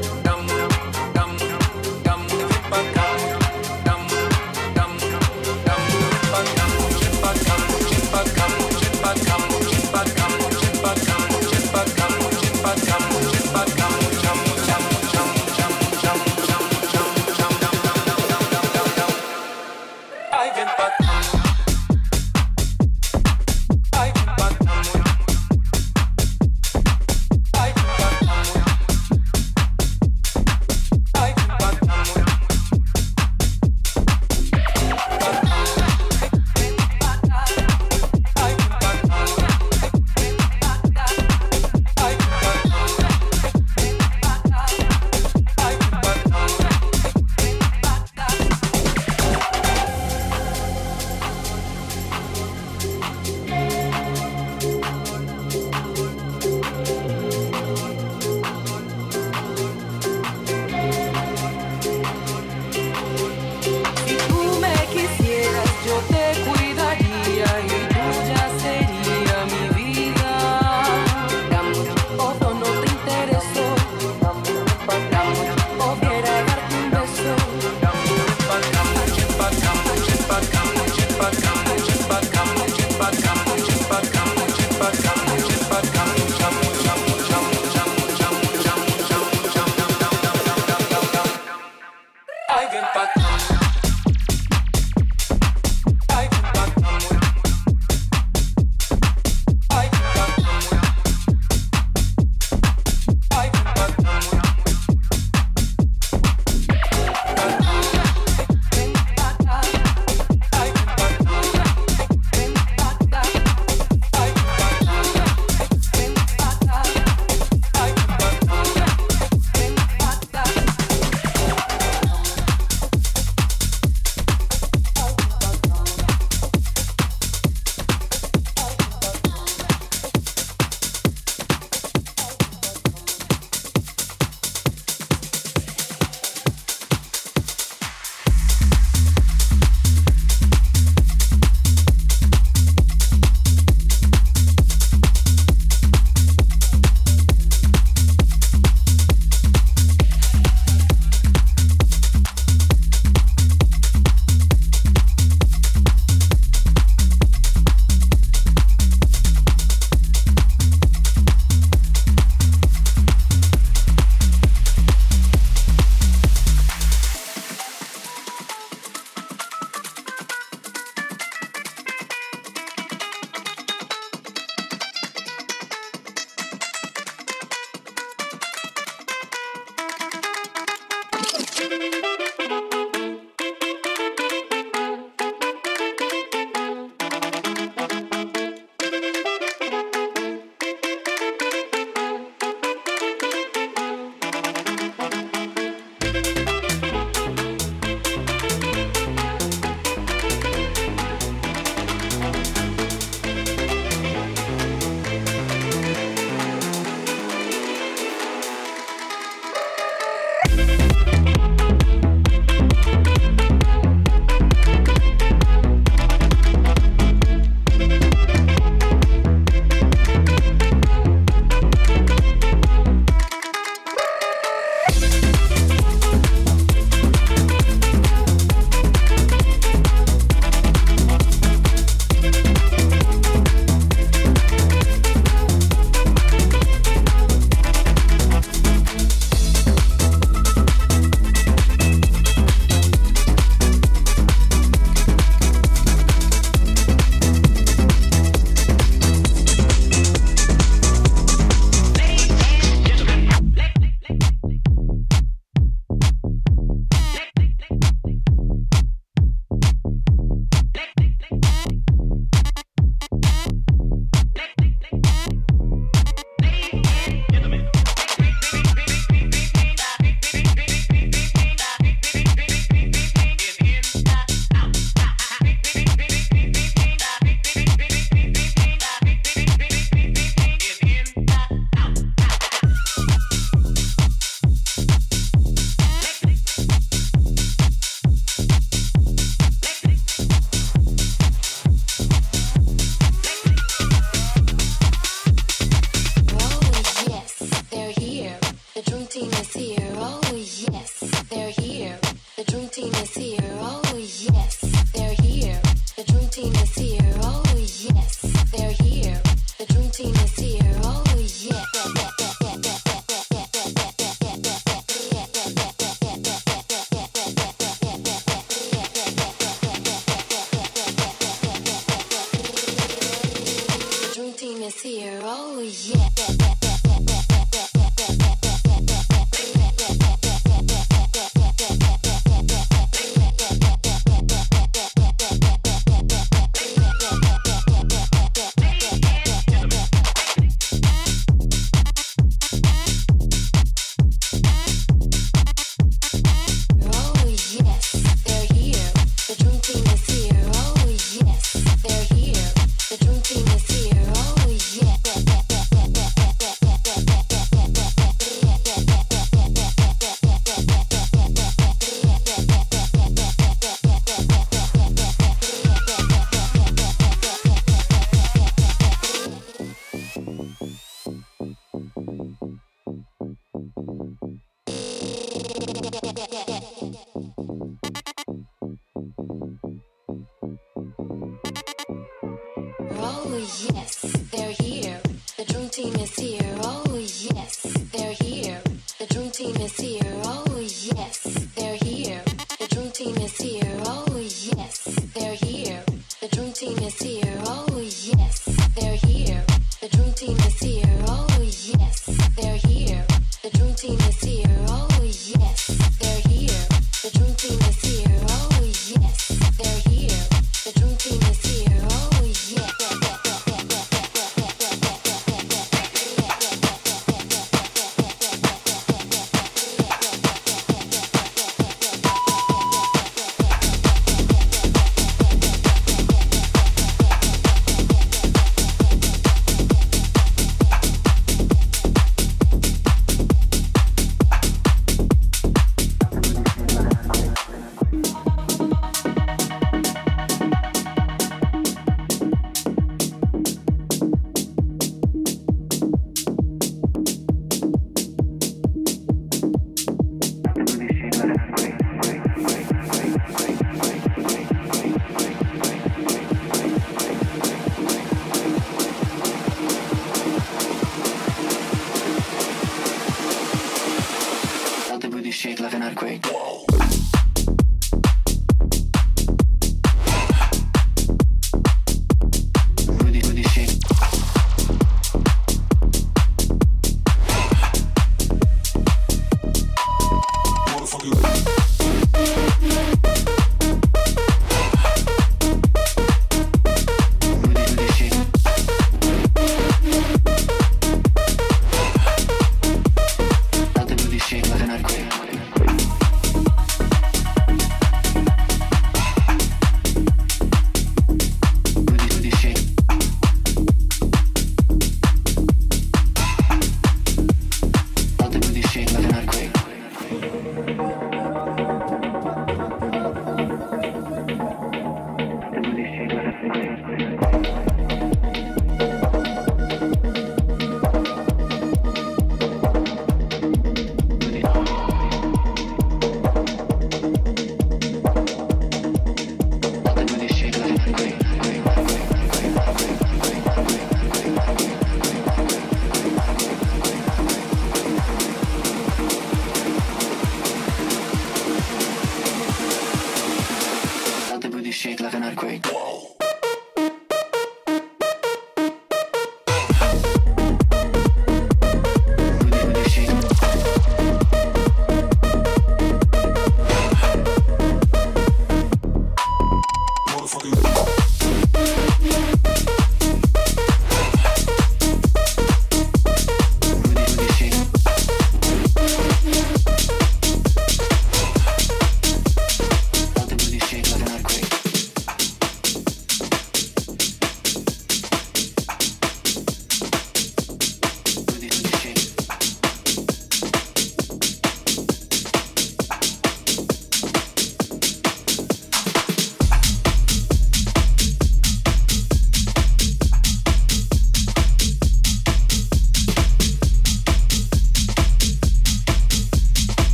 down.